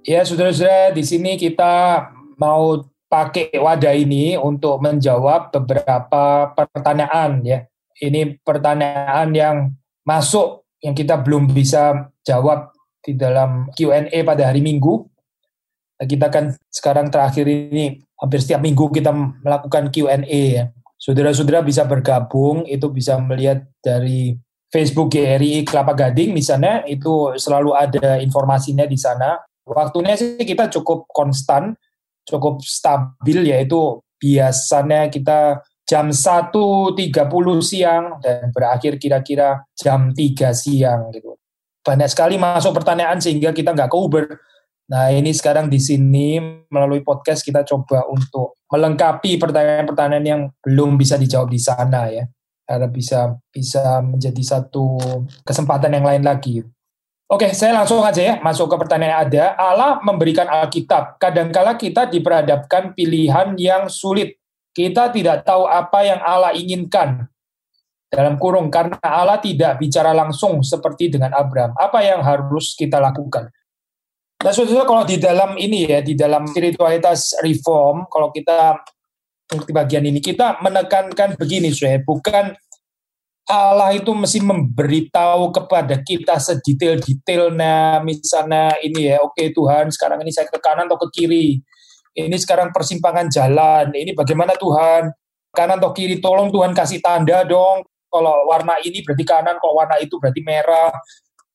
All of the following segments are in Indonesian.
Ya, saudara-saudara, di sini kita mau pakai wadah ini untuk menjawab beberapa pertanyaan ya. Ini pertanyaan yang masuk yang kita belum bisa jawab di dalam Q&A pada hari Minggu. Kita kan sekarang terakhir ini hampir setiap minggu kita melakukan Q&A ya. Saudara-saudara bisa bergabung, itu bisa melihat dari Facebook GRI Kelapa Gading misalnya, itu selalu ada informasinya di sana. Waktunya sih kita cukup konstan, cukup stabil, yaitu biasanya kita jam 1.30 siang dan berakhir kira-kira jam 3 siang gitu banyak sekali masuk pertanyaan sehingga kita nggak ke Uber. Nah ini sekarang di sini melalui podcast kita coba untuk melengkapi pertanyaan-pertanyaan yang belum bisa dijawab di sana ya, karena bisa bisa menjadi satu kesempatan yang lain lagi. Oke, saya langsung aja ya masuk ke pertanyaan ada. Allah memberikan Alkitab. Kadangkala kita diperhadapkan pilihan yang sulit. Kita tidak tahu apa yang Allah inginkan dalam kurung karena Allah tidak bicara langsung seperti dengan Abraham. Apa yang harus kita lakukan? Nah, saudara kalau di dalam ini ya, di dalam spiritualitas reform, kalau kita di bagian ini kita menekankan begini, saya bukan Allah itu mesti memberitahu kepada kita sedetail-detailnya, misalnya ini ya, oke okay, Tuhan, sekarang ini saya ke kanan atau ke kiri, ini sekarang persimpangan jalan, ini bagaimana Tuhan, kanan atau kiri, tolong Tuhan kasih tanda dong, kalau warna ini berarti kanan, kalau warna itu berarti merah.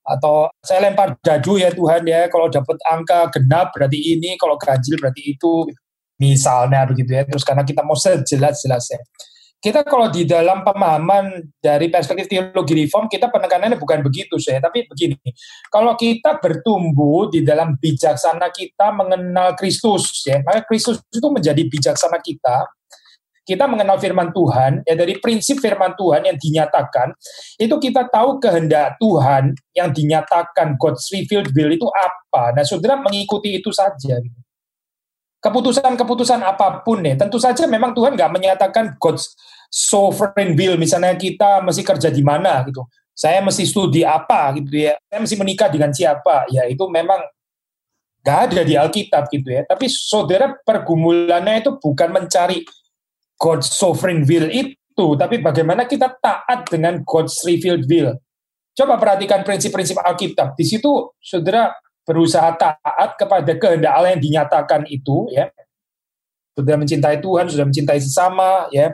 Atau saya lempar dadu ya Tuhan ya, kalau dapat angka genap berarti ini, kalau ganjil berarti itu. Misalnya begitu ya. Terus karena kita mau sejelas-jelasnya. Kita kalau di dalam pemahaman dari perspektif teologi reform, kita penekanannya bukan begitu saya, tapi begini. Kalau kita bertumbuh di dalam bijaksana kita mengenal Kristus, ya, maka Kristus itu menjadi bijaksana kita, kita mengenal firman Tuhan, ya dari prinsip firman Tuhan yang dinyatakan, itu kita tahu kehendak Tuhan yang dinyatakan God's revealed will itu apa. Nah, saudara mengikuti itu saja. Gitu. Keputusan-keputusan apa pun ya, tentu saja memang Tuhan nggak menyatakan God's sovereign will, misalnya kita mesti kerja di mana gitu. Saya mesti studi apa gitu ya, saya mesti menikah dengan siapa, ya itu memang nggak ada di Alkitab gitu ya. Tapi saudara pergumulannya itu bukan mencari God's sovereign will itu, tapi bagaimana kita taat dengan God's revealed will. Coba perhatikan prinsip-prinsip Alkitab. Di situ saudara berusaha taat kepada kehendak Allah yang dinyatakan itu, ya. Sudah mencintai Tuhan, sudah mencintai sesama, ya.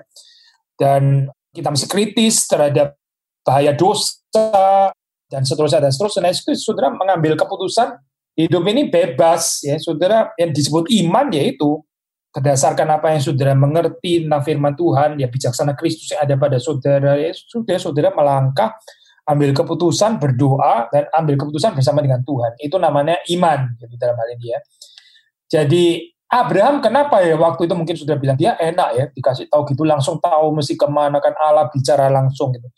Dan kita masih kritis terhadap bahaya dosa dan seterusnya dan seterusnya. Nah, itu saudara mengambil keputusan hidup ini bebas, ya. Saudara yang disebut iman yaitu berdasarkan apa yang saudara mengerti tentang firman Tuhan, ya bijaksana Kristus yang ada pada saudara, ya sudah saudara melangkah, ambil keputusan, berdoa, dan ambil keputusan bersama dengan Tuhan. Itu namanya iman, gitu dalam hal ini ya. Jadi Abraham kenapa ya waktu itu mungkin sudah bilang dia enak ya dikasih tahu gitu langsung tahu mesti ke mana kan Allah bicara langsung gitu.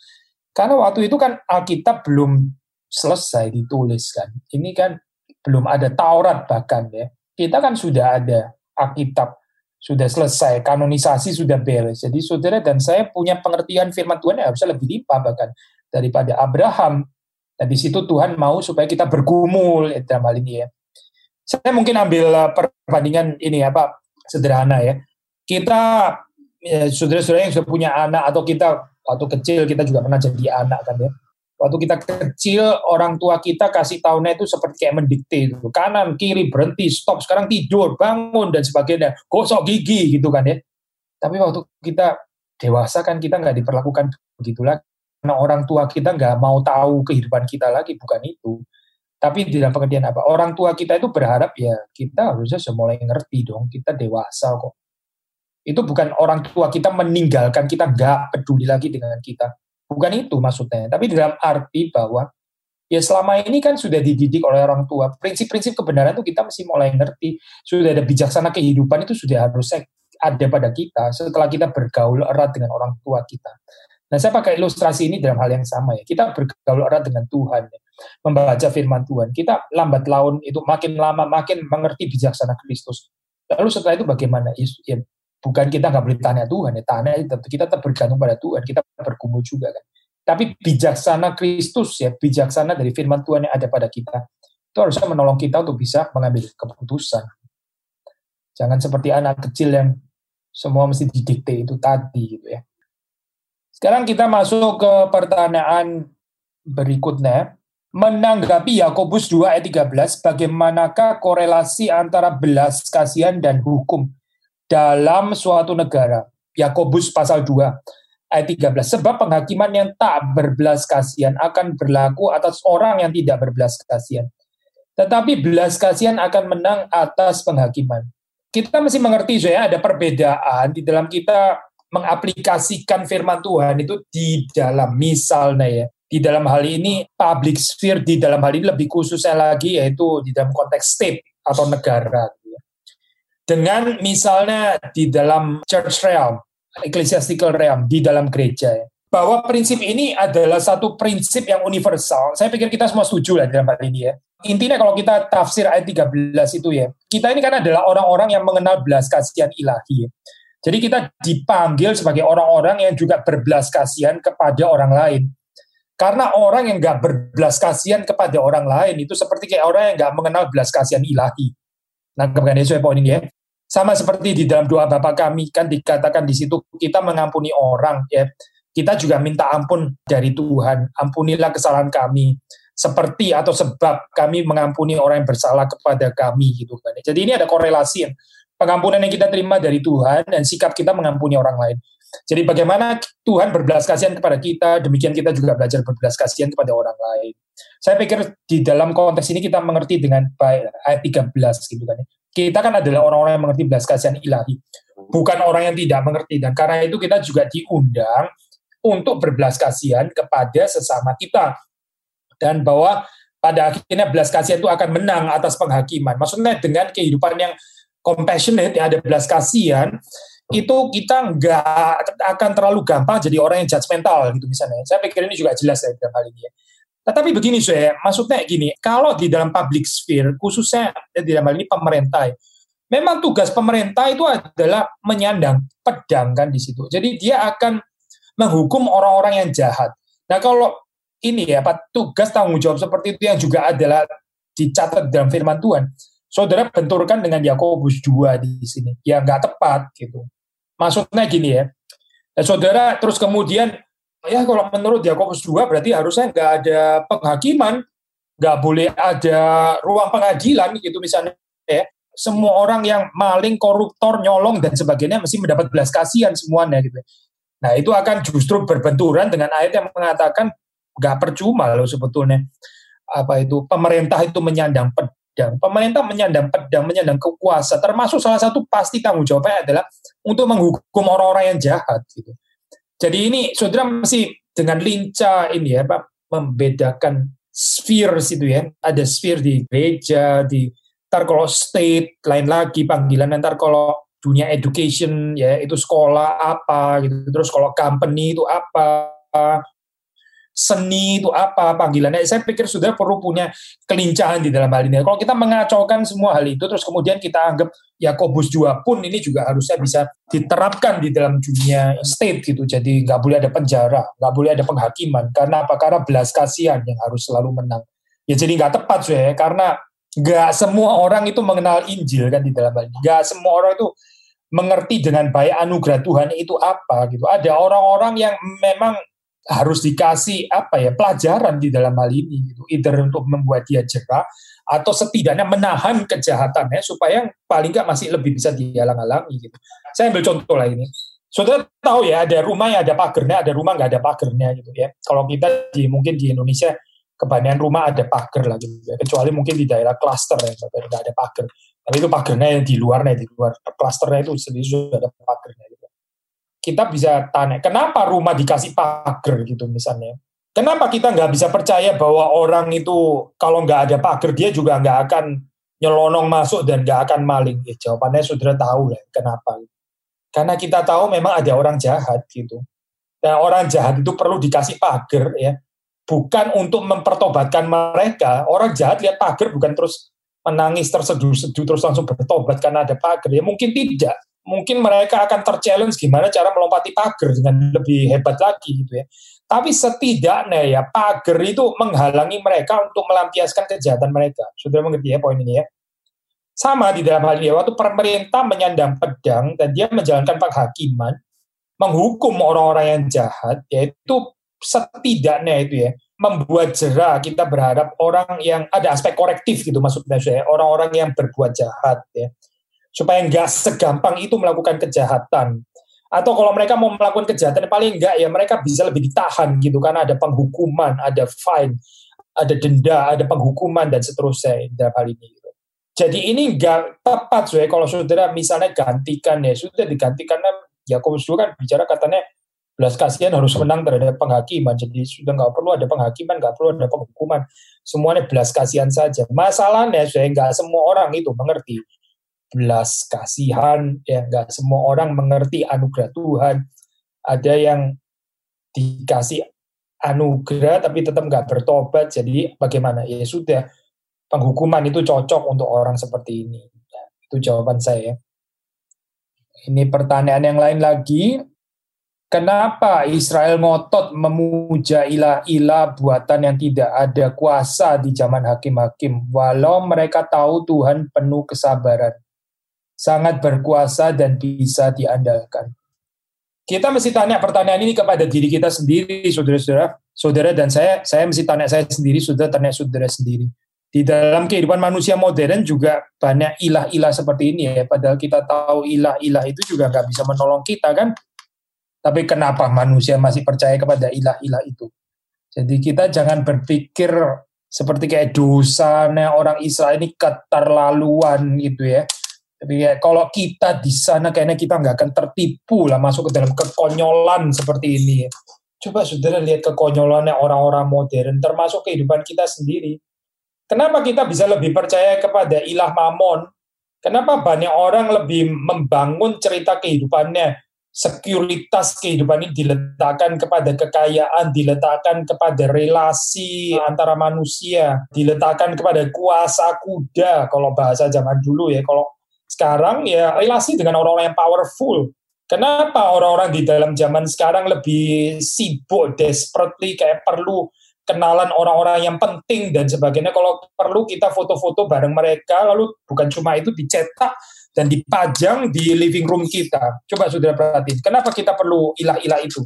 Karena waktu itu kan Alkitab belum selesai ditulis kan. Ini kan belum ada Taurat bahkan ya. Kita kan sudah ada Alkitab sudah selesai, kanonisasi sudah beres. Jadi saudara dan saya punya pengertian firman Tuhan yang harusnya lebih limpah bahkan daripada Abraham. Dan di situ Tuhan mau supaya kita bergumul ya, dalam hal ini ya. Saya mungkin ambil uh, perbandingan ini ya Pak, sederhana ya. Kita ya, saudara-saudara yang sudah punya anak atau kita waktu kecil kita juga pernah jadi anak kan ya waktu kita kecil orang tua kita kasih tahunya itu seperti kayak mendikte itu kanan kiri berhenti stop sekarang tidur bangun dan sebagainya gosok gigi gitu kan ya tapi waktu kita dewasa kan kita nggak diperlakukan begitulah karena orang tua kita nggak mau tahu kehidupan kita lagi bukan itu tapi di dalam pengertian apa orang tua kita itu berharap ya kita harusnya sudah mulai ngerti dong kita dewasa kok itu bukan orang tua kita meninggalkan kita nggak peduli lagi dengan kita Bukan itu maksudnya. Tapi dalam arti bahwa ya selama ini kan sudah dididik oleh orang tua. Prinsip-prinsip kebenaran itu kita mesti mulai ngerti. Sudah ada bijaksana kehidupan itu sudah harusnya ada pada kita setelah kita bergaul erat dengan orang tua kita. Nah, saya pakai ilustrasi ini dalam hal yang sama ya. Kita bergaul erat dengan Tuhan, ya. membaca firman Tuhan. Kita lambat laun itu makin lama makin mengerti bijaksana Kristus. Lalu setelah itu bagaimana? Ya, bukan kita nggak boleh tanya Tuhan ya, tanya kita tetap bergantung pada Tuhan. Kita bergumul juga kan. Tapi bijaksana Kristus ya, bijaksana dari firman Tuhan yang ada pada kita, itu harusnya menolong kita untuk bisa mengambil keputusan. Jangan seperti anak kecil yang semua mesti didikte itu tadi gitu ya. Sekarang kita masuk ke pertanyaan berikutnya. Menanggapi Yakobus 2 ayat 13, bagaimanakah korelasi antara belas kasihan dan hukum dalam suatu negara? Yakobus pasal 2 ayat 13. Sebab penghakiman yang tak berbelas kasihan akan berlaku atas orang yang tidak berbelas kasihan. Tetapi belas kasihan akan menang atas penghakiman. Kita mesti mengerti ya ada perbedaan di dalam kita mengaplikasikan firman Tuhan itu di dalam misalnya ya di dalam hal ini public sphere di dalam hal ini lebih khususnya lagi yaitu di dalam konteks state atau negara gitu ya. dengan misalnya di dalam church realm ecclesiastical realm di dalam gereja ya. Bahwa prinsip ini adalah satu prinsip yang universal. Saya pikir kita semua setuju lah dalam hal ini ya. Intinya kalau kita tafsir ayat 13 itu ya, kita ini kan adalah orang-orang yang mengenal belas kasihan ilahi. Ya. Jadi kita dipanggil sebagai orang-orang yang juga berbelas kasihan kepada orang lain. Karena orang yang nggak berbelas kasihan kepada orang lain itu seperti kayak orang yang nggak mengenal belas kasihan ilahi. Nah, kemudian Yesus poin ini ya. Sama seperti di dalam doa Bapa kami kan dikatakan di situ kita mengampuni orang ya. Kita juga minta ampun dari Tuhan. Ampunilah kesalahan kami seperti atau sebab kami mengampuni orang yang bersalah kepada kami gitu kan. Jadi ini ada korelasi pengampunan yang kita terima dari Tuhan dan sikap kita mengampuni orang lain. Jadi bagaimana Tuhan berbelas kasihan kepada kita, demikian kita juga belajar berbelas kasihan kepada orang lain. Saya pikir di dalam konteks ini kita mengerti dengan baik ayat 13 gitu kan. Ya. Kita kan adalah orang-orang yang mengerti belas kasihan ilahi, bukan orang yang tidak mengerti dan karena itu kita juga diundang untuk berbelas kasihan kepada sesama kita. Dan bahwa pada akhirnya belas kasihan itu akan menang atas penghakiman. Maksudnya dengan kehidupan yang compassionate, yang ada belas kasihan, itu kita nggak akan terlalu gampang jadi orang yang judgmental gitu misalnya. Saya pikir ini juga jelas ya dalam hal ini ya. Tetapi begini saya, maksudnya gini, kalau di dalam public sphere, khususnya di dalam hal ini pemerintah, memang tugas pemerintah itu adalah menyandang pedang kan di situ. Jadi dia akan menghukum orang-orang yang jahat. Nah kalau ini ya, tugas tanggung jawab seperti itu yang juga adalah dicatat dalam firman Tuhan, saudara benturkan dengan Yakobus 2 di sini. Ya nggak tepat gitu. Maksudnya gini ya, dan saudara terus kemudian ya kalau menurut Yakobus 2 berarti harusnya nggak ada penghakiman, nggak boleh ada ruang pengadilan gitu misalnya ya. Semua orang yang maling, koruptor, nyolong dan sebagainya mesti mendapat belas kasihan semuanya gitu. Nah itu akan justru berbenturan dengan ayat yang mengatakan nggak percuma loh sebetulnya apa itu pemerintah itu menyandang pedang. Pemerintah menyandang pedang, menyandang kekuasaan, termasuk salah satu pasti tanggung jawabnya adalah untuk menghukum orang-orang yang jahat. Gitu. Jadi ini saudara masih dengan lincah ini ya Pak membedakan sphere situ ya. Ada sphere di gereja, di ntar kalau state lain lagi panggilan, ntar kalau dunia education ya itu sekolah apa gitu. Terus kalau company itu apa seni itu apa panggilannya. Saya pikir sudah perlu punya kelincahan di dalam hal ini. Kalau kita mengacaukan semua hal itu, terus kemudian kita anggap Yakobus 2 pun ini juga harusnya bisa diterapkan di dalam dunia state gitu. Jadi nggak boleh ada penjara, nggak boleh ada penghakiman. Karena apa? Karena belas kasihan yang harus selalu menang. Ya jadi nggak tepat ya, karena nggak semua orang itu mengenal Injil kan di dalam hal ini. Nggak semua orang itu mengerti dengan baik anugerah Tuhan itu apa gitu. Ada orang-orang yang memang harus dikasih apa ya pelajaran di dalam hal ini gitu. Either untuk membuat dia jerah atau setidaknya menahan kejahatannya supaya paling nggak masih lebih bisa dihalang-halangi gitu. Saya ambil contoh lah ini. Saudara tahu ya ada rumah yang ada pagernya ada rumah nggak ada pagernya gitu ya. Kalau kita di mungkin di Indonesia kebanyakan rumah ada pagar lah gitu ya. kecuali mungkin di daerah klaster ya nggak ada pagar tapi itu pagernya yang di luarnya di luar. Klasternya itu sendiri sudah ada pagernya kita bisa tanya, kenapa rumah dikasih pagar gitu misalnya? Kenapa kita nggak bisa percaya bahwa orang itu kalau nggak ada pagar dia juga nggak akan nyelonong masuk dan nggak akan maling? Ya, jawabannya saudara tahu lah kenapa. Karena kita tahu memang ada orang jahat gitu. Dan orang jahat itu perlu dikasih pagar ya. Bukan untuk mempertobatkan mereka. Orang jahat lihat pagar bukan terus menangis terseduh-seduh terus langsung bertobat karena ada pagar. Ya mungkin tidak mungkin mereka akan terchallenge gimana cara melompati pagar dengan lebih hebat lagi gitu ya. Tapi setidaknya ya pagar itu menghalangi mereka untuk melampiaskan kejahatan mereka. Sudah mengerti ya poin ini ya. Sama di dalam hal ini, waktu pemerintah menyandang pedang dan dia menjalankan penghakiman, menghukum orang-orang yang jahat, yaitu setidaknya itu ya, membuat jerah kita berharap orang yang ada aspek korektif gitu maksudnya saya, orang-orang yang berbuat jahat ya supaya nggak segampang itu melakukan kejahatan atau kalau mereka mau melakukan kejahatan paling enggak ya mereka bisa lebih ditahan gitu karena ada penghukuman, ada fine, ada denda, ada penghukuman dan seterusnya dalam hal ini. Gitu. Jadi ini enggak tepat ya kalau saudara misalnya gantikan ya sudah digantikan Yakobus juga kan bicara katanya belas kasihan harus menang terhadap penghakiman. Jadi sudah nggak perlu ada penghakiman, nggak perlu ada penghukuman. Semuanya belas kasihan saja. Masalahnya saya nggak semua orang itu mengerti belas kasihan ya nggak semua orang mengerti anugerah Tuhan. Ada yang dikasih anugerah tapi tetap nggak bertobat jadi bagaimana? Ya sudah penghukuman itu cocok untuk orang seperti ini. Ya, itu jawaban saya. Ini pertanyaan yang lain lagi. Kenapa Israel ngotot memuja ilah-ilah buatan yang tidak ada kuasa di zaman hakim-hakim, walau mereka tahu Tuhan penuh kesabaran? Sangat berkuasa dan bisa diandalkan. Kita mesti tanya pertanyaan ini kepada diri kita sendiri, saudara-saudara. Saudara dan saya, saya mesti tanya saya sendiri, saudara tanya saudara sendiri. Di dalam kehidupan manusia modern juga banyak ilah-ilah seperti ini ya. Padahal kita tahu ilah-ilah itu juga nggak bisa menolong kita kan. Tapi kenapa manusia masih percaya kepada ilah-ilah itu? Jadi kita jangan berpikir seperti kayak dosanya orang Israel ini keterlaluan gitu ya jadi ya, kalau kita di sana kayaknya kita nggak akan tertipu lah masuk ke dalam kekonyolan seperti ini. Coba saudara lihat kekonyolannya orang-orang modern, termasuk kehidupan kita sendiri. Kenapa kita bisa lebih percaya kepada ilah mamon? Kenapa banyak orang lebih membangun cerita kehidupannya? Sekuritas kehidupan ini diletakkan kepada kekayaan, diletakkan kepada relasi antara manusia, diletakkan kepada kuasa kuda, kalau bahasa zaman dulu ya. Kalau sekarang ya relasi dengan orang-orang yang powerful. Kenapa orang-orang di dalam zaman sekarang lebih sibuk, desperately kayak perlu kenalan orang-orang yang penting dan sebagainya. Kalau perlu kita foto-foto bareng mereka, lalu bukan cuma itu dicetak dan dipajang di living room kita. Coba sudah perhatiin, kenapa kita perlu ilah-ilah itu?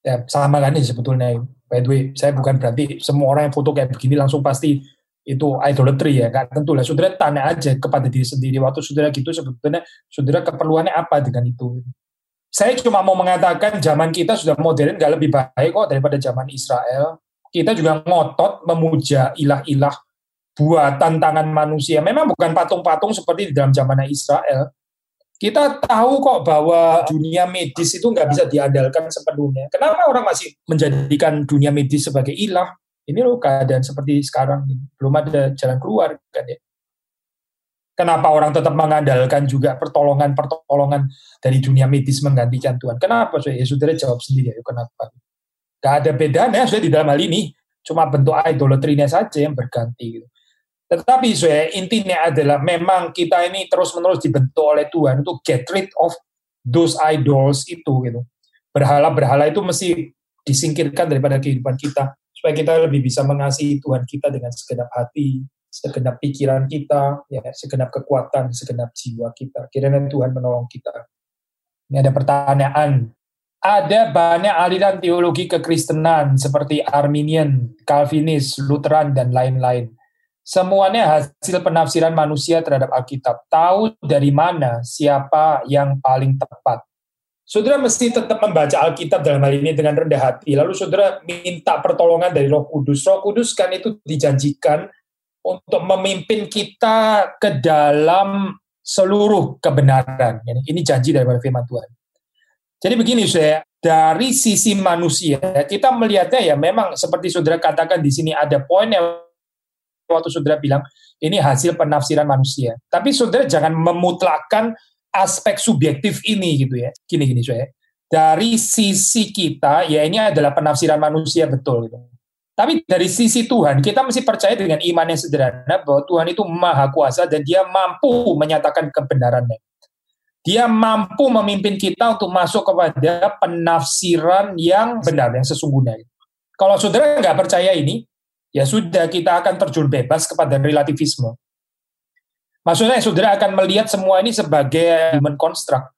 Ya sama kan ini sebetulnya. By the way, saya bukan berarti semua orang yang foto kayak begini langsung pasti itu idolatry ya kan tentu lah. Saudara tanya aja kepada diri sendiri waktu saudara gitu sebetulnya saudara keperluannya apa dengan itu? Saya cuma mau mengatakan zaman kita sudah modern gak lebih baik kok daripada zaman Israel. Kita juga ngotot memuja ilah-ilah buatan tangan manusia. Memang bukan patung-patung seperti di dalam zaman Israel. Kita tahu kok bahwa dunia medis itu nggak bisa diandalkan sepenuhnya. Kenapa orang masih menjadikan dunia medis sebagai ilah? Ini loh keadaan seperti sekarang ini. belum ada jalan keluar kan ya kenapa orang tetap mengandalkan juga pertolongan-pertolongan dari dunia medis menggantikan Tuhan kenapa saya ya sudah jawab sendiri ya kenapa gak ada bedanya saya di dalam hal ini cuma bentuk idolatrinya saja yang berganti gitu. Tetapi saya intinya adalah memang kita ini terus-menerus dibentuk oleh Tuhan untuk get rid of those idols itu gitu. Berhala-berhala itu mesti disingkirkan daripada kehidupan kita supaya kita lebih bisa mengasihi Tuhan kita dengan segenap hati, segenap pikiran kita, ya, segenap kekuatan, segenap jiwa kita. Kiranya Tuhan menolong kita. Ini ada pertanyaan. Ada banyak aliran teologi kekristenan seperti Arminian, Calvinis, Lutheran, dan lain-lain. Semuanya hasil penafsiran manusia terhadap Alkitab. Tahu dari mana siapa yang paling tepat. Saudara mesti tetap membaca Alkitab dalam hal ini dengan rendah hati. Lalu saudara minta pertolongan dari Roh Kudus. Roh Kudus kan itu dijanjikan untuk memimpin kita ke dalam seluruh kebenaran. Ini janji dari firman Tuhan. Jadi begini saya, dari sisi manusia kita melihatnya ya memang seperti saudara katakan di sini ada poin yang waktu saudara bilang ini hasil penafsiran manusia. Tapi saudara jangan memutlakkan aspek subjektif ini gitu ya. Gini gini saya. Dari sisi kita ya ini adalah penafsiran manusia betul gitu. Tapi dari sisi Tuhan kita mesti percaya dengan iman yang sederhana bahwa Tuhan itu maha kuasa dan dia mampu menyatakan kebenarannya dia mampu memimpin kita untuk masuk kepada penafsiran yang benar, yang sesungguhnya. Kalau saudara nggak percaya ini, ya sudah kita akan terjun bebas kepada relativisme. Maksudnya saudara akan melihat semua ini sebagai human construct.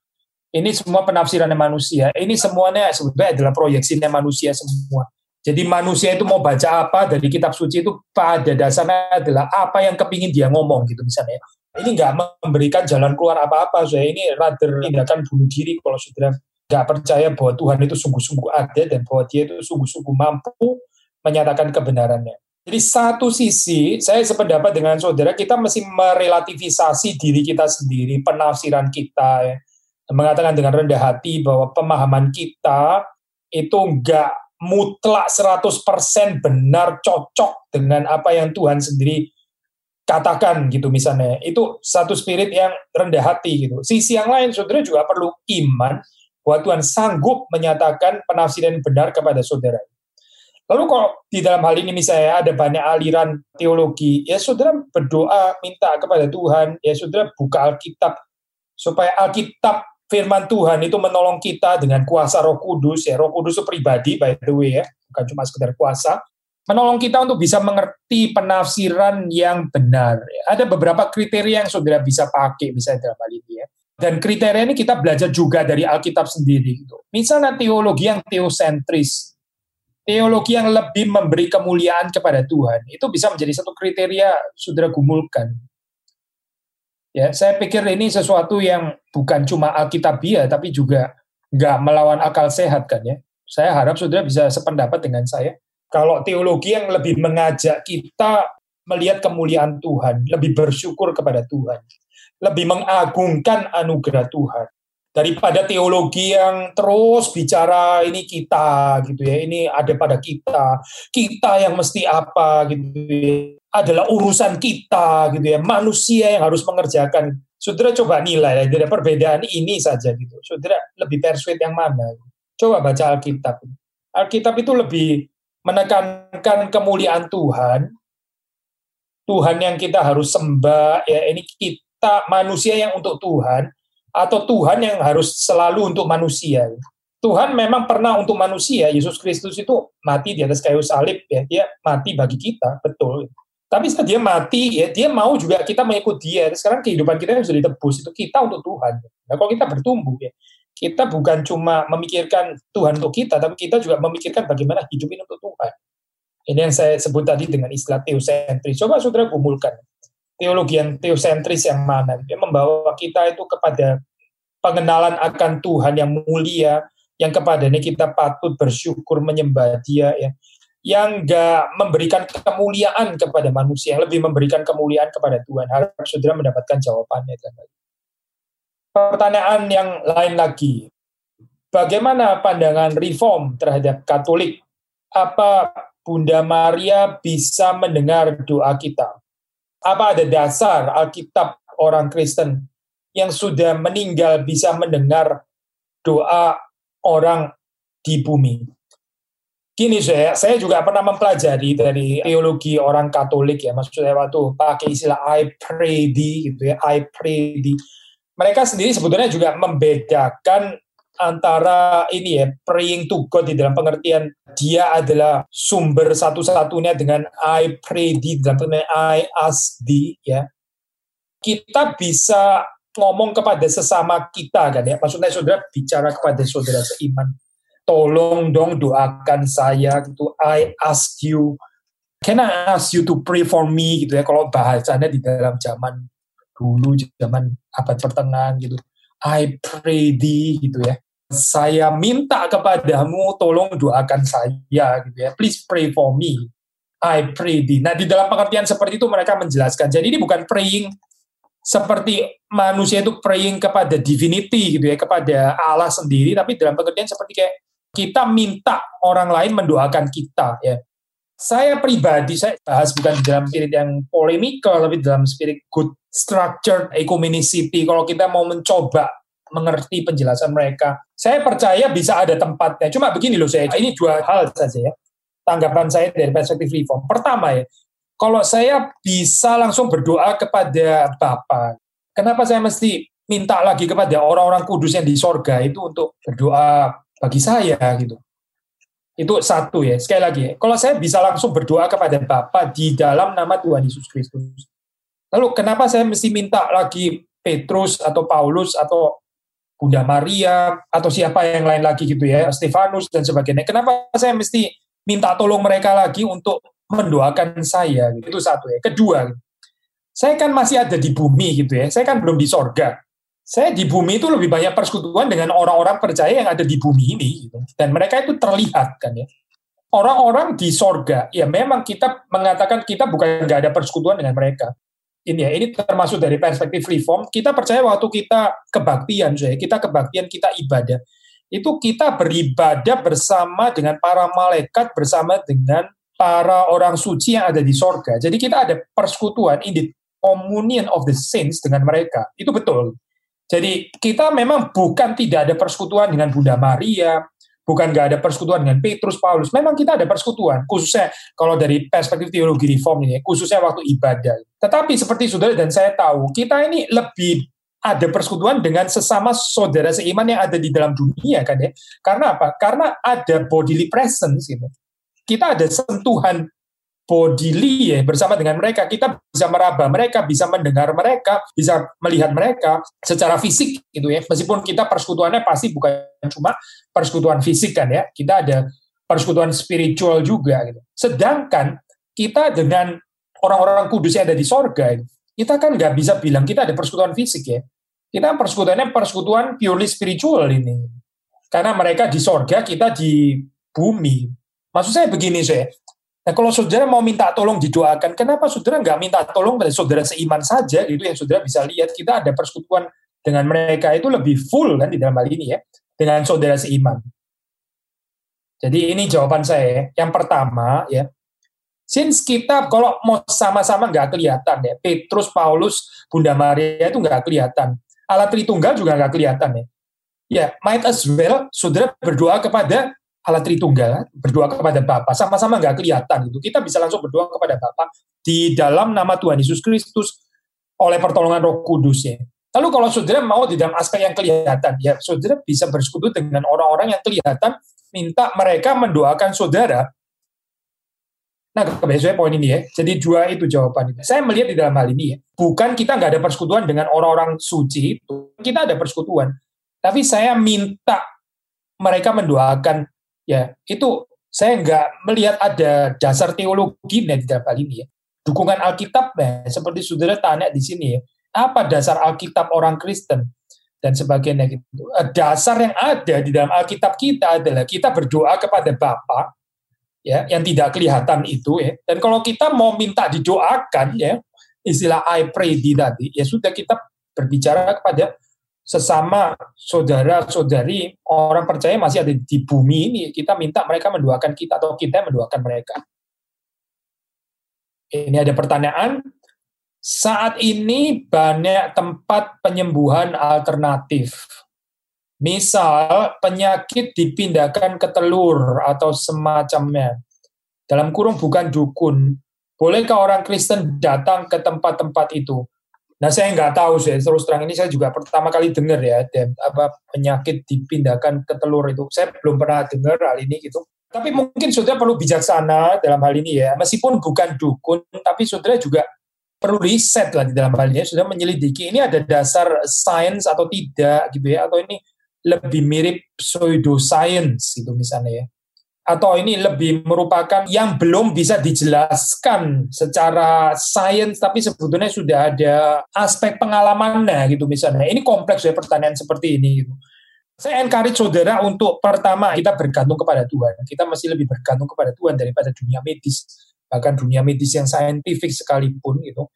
Ini semua penafsiran manusia. Ini semuanya sebenarnya adalah proyeksinya manusia semua. Jadi manusia itu mau baca apa dari kitab suci itu pada dasarnya adalah apa yang kepingin dia ngomong gitu misalnya ini nggak memberikan jalan keluar apa-apa. Saya ini rather tindakan bunuh diri kalau sudah nggak percaya bahwa Tuhan itu sungguh-sungguh ada dan bahwa dia itu sungguh-sungguh mampu menyatakan kebenarannya. Jadi satu sisi, saya sependapat dengan saudara, kita mesti merelativisasi diri kita sendiri, penafsiran kita, ya. mengatakan dengan rendah hati bahwa pemahaman kita itu enggak mutlak 100% benar cocok dengan apa yang Tuhan sendiri katakan gitu misalnya. Itu satu spirit yang rendah hati gitu. Sisi yang lain saudara juga perlu iman bahwa Tuhan sanggup menyatakan penafsiran benar kepada saudara lalu kalau di dalam hal ini misalnya ada banyak aliran teologi ya saudara berdoa minta kepada Tuhan ya saudara buka Alkitab supaya Alkitab firman Tuhan itu menolong kita dengan kuasa Roh Kudus ya Roh Kudus itu pribadi by the way ya bukan cuma sekedar kuasa menolong kita untuk bisa mengerti penafsiran yang benar. Ada beberapa kriteria yang saudara bisa pakai misalnya dalam hal ini ya. Dan kriteria ini kita belajar juga dari Alkitab sendiri. Gitu. Misalnya teologi yang teosentris, teologi yang lebih memberi kemuliaan kepada Tuhan, itu bisa menjadi satu kriteria saudara gumulkan. Ya, saya pikir ini sesuatu yang bukan cuma Alkitabiah, tapi juga nggak melawan akal sehat kan ya. Saya harap saudara bisa sependapat dengan saya kalau teologi yang lebih mengajak kita melihat kemuliaan Tuhan, lebih bersyukur kepada Tuhan, lebih mengagungkan anugerah Tuhan daripada teologi yang terus bicara ini kita gitu ya, ini ada pada kita, kita yang mesti apa gitu ya, adalah urusan kita gitu ya, manusia yang harus mengerjakan. Saudara coba nilai ya, dari perbedaan ini saja gitu. Saudara lebih persuade yang mana? Coba baca Alkitab. Alkitab itu lebih menekankan kemuliaan Tuhan, Tuhan yang kita harus sembah, ya ini kita manusia yang untuk Tuhan, atau Tuhan yang harus selalu untuk manusia. Tuhan memang pernah untuk manusia, Yesus Kristus itu mati di atas kayu salib, ya dia mati bagi kita, betul. Tapi setelah dia mati, ya dia mau juga kita mengikut dia. Sekarang kehidupan kita yang sudah ditebus, itu kita untuk Tuhan. Nah kalau kita bertumbuh, ya kita bukan cuma memikirkan Tuhan untuk kita, tapi kita juga memikirkan bagaimana hidup ini untuk Tuhan. Ini yang saya sebut tadi dengan istilah teosentris. Coba saudara kumpulkan teologi yang teosentris yang mana? Dia membawa kita itu kepada pengenalan akan Tuhan yang mulia, yang kepadanya kita patut bersyukur menyembah Dia, ya, yang enggak memberikan kemuliaan kepada manusia, yang lebih memberikan kemuliaan kepada Tuhan. Harap saudara mendapatkan jawabannya. Pertanyaan yang lain lagi, bagaimana pandangan reform terhadap Katolik? Apa Bunda Maria bisa mendengar doa kita? Apa ada dasar Alkitab orang Kristen yang sudah meninggal bisa mendengar doa orang di bumi? Gini saya, saya juga pernah mempelajari dari teologi orang Katolik ya, maksudnya waktu pakai istilah I pray thee gitu ya, I pray thee mereka sendiri sebetulnya juga membedakan antara ini ya praying to God di dalam pengertian dia adalah sumber satu-satunya dengan I pray di dalam pengertian I ask thee ya. Kita bisa ngomong kepada sesama kita kan ya. Maksudnya saudara bicara kepada saudara seiman. Tolong dong doakan saya gitu I ask you can I ask you to pray for me gitu ya. Kalau bahasanya di dalam zaman dulu zaman abad pertengahan gitu. I pray thee gitu ya. Saya minta kepadamu tolong doakan saya gitu ya. Please pray for me. I pray thee. Nah di dalam pengertian seperti itu mereka menjelaskan. Jadi ini bukan praying seperti manusia itu praying kepada divinity gitu ya, kepada Allah sendiri, tapi dalam pengertian seperti kayak kita minta orang lain mendoakan kita ya. Saya pribadi saya bahas bukan di dalam spirit yang polemikal tapi dalam spirit good structured ecumenicity kalau kita mau mencoba mengerti penjelasan mereka. Saya percaya bisa ada tempatnya. Cuma begini loh saya, ini dua hal saja ya. Tanggapan saya dari perspektif reform. Pertama ya, kalau saya bisa langsung berdoa kepada Bapa, kenapa saya mesti minta lagi kepada orang-orang kudus yang di sorga itu untuk berdoa bagi saya gitu. Itu satu ya. Sekali lagi, kalau saya bisa langsung berdoa kepada Bapa di dalam nama Tuhan Yesus Kristus. Lalu kenapa saya mesti minta lagi Petrus atau Paulus atau Bunda Maria atau siapa yang lain lagi gitu ya, Stefanus dan sebagainya. Kenapa saya mesti minta tolong mereka lagi untuk mendoakan saya gitu. Itu satu ya. Kedua, saya kan masih ada di bumi gitu ya. Saya kan belum di sorga saya di bumi itu lebih banyak persekutuan dengan orang-orang percaya yang ada di bumi ini gitu. dan mereka itu terlihat kan ya orang-orang di sorga ya memang kita mengatakan kita bukan nggak ada persekutuan dengan mereka ini ya ini termasuk dari perspektif reform. Kita percaya waktu kita kebaktian saya kita kebaktian kita ibadah. Itu kita beribadah bersama dengan para malaikat bersama dengan para orang suci yang ada di sorga. Jadi kita ada persekutuan in the communion of the saints dengan mereka. Itu betul. Jadi kita memang bukan tidak ada persekutuan dengan Bunda Maria, bukan nggak ada persekutuan dengan Petrus, Paulus. Memang kita ada persekutuan, khususnya kalau dari perspektif teologi reform ini, khususnya waktu ibadah. Tetapi seperti saudara dan saya tahu, kita ini lebih ada persekutuan dengan sesama saudara seiman yang ada di dalam dunia kan ya. Karena apa? Karena ada bodily presence gitu. Kita ada sentuhan bodily ya bersama dengan mereka. Kita bisa meraba mereka bisa mendengar mereka bisa melihat mereka secara fisik gitu ya. Meskipun kita persekutuannya pasti bukan cuma persekutuan fisik kan ya. Kita ada persekutuan spiritual juga gitu. Sedangkan kita dengan orang-orang kudus yang ada di sorga kita kan nggak bisa bilang kita ada persekutuan fisik ya. Kita persekutuannya persekutuan purely spiritual ini. Karena mereka di sorga kita di bumi. Maksud saya begini saya Nah kalau saudara mau minta tolong didoakan, kenapa saudara nggak minta tolong pada saudara seiman saja? Itu yang saudara bisa lihat kita ada persekutuan dengan mereka itu lebih full kan di dalam hal ini ya dengan saudara seiman. Jadi ini jawaban saya. Yang pertama ya, since kita kalau mau sama-sama nggak kelihatan ya, Petrus, Paulus, Bunda Maria itu nggak kelihatan. Alat Tritunggal juga nggak kelihatan ya. Ya, might as well saudara berdoa kepada Allah Tritunggal berdoa kepada Bapa sama-sama nggak kelihatan itu kita bisa langsung berdoa kepada Bapa di dalam nama Tuhan Yesus Kristus oleh pertolongan Roh Kudus ya. Lalu kalau saudara mau di dalam aspek yang kelihatan ya saudara bisa bersekutu dengan orang-orang yang kelihatan minta mereka mendoakan saudara. Nah, kebiasaan poin ini ya. Jadi dua itu jawaban. Saya melihat di dalam hal ini ya, bukan kita nggak ada persekutuan dengan orang-orang suci kita ada persekutuan. Tapi saya minta mereka mendoakan ya itu saya nggak melihat ada dasar teologi di dalam hal ini ya. Dukungan Alkitab ya, seperti saudara tanya di sini ya, apa dasar Alkitab orang Kristen dan sebagainya gitu. Eh, dasar yang ada di dalam Alkitab kita adalah kita berdoa kepada Bapa ya yang tidak kelihatan itu ya. Dan kalau kita mau minta didoakan ya, istilah I pray di tadi ya sudah kita berbicara kepada sesama saudara-saudari orang percaya masih ada di bumi ini, kita minta mereka mendoakan kita atau kita mendoakan mereka. Ini ada pertanyaan. Saat ini banyak tempat penyembuhan alternatif. Misal penyakit dipindahkan ke telur atau semacamnya. Dalam kurung bukan dukun. Bolehkah orang Kristen datang ke tempat-tempat itu? Nah saya nggak tahu sih terus terang ini saya juga pertama kali dengar ya dan apa penyakit dipindahkan ke telur itu. Saya belum pernah dengar hal ini gitu. Tapi mungkin saudara perlu bijaksana dalam hal ini ya. Meskipun bukan dukun tapi saudara juga perlu riset lah di dalam hal ini. Sudah menyelidiki ini ada dasar sains atau tidak gitu ya atau ini lebih mirip pseudoscience gitu misalnya ya atau ini lebih merupakan yang belum bisa dijelaskan secara sains tapi sebetulnya sudah ada aspek pengalamannya gitu misalnya. Ini kompleks ya pertanyaan seperti ini gitu. Saya encourage saudara untuk pertama kita bergantung kepada Tuhan. Kita masih lebih bergantung kepada Tuhan daripada dunia medis bahkan dunia medis yang saintifik sekalipun gitu.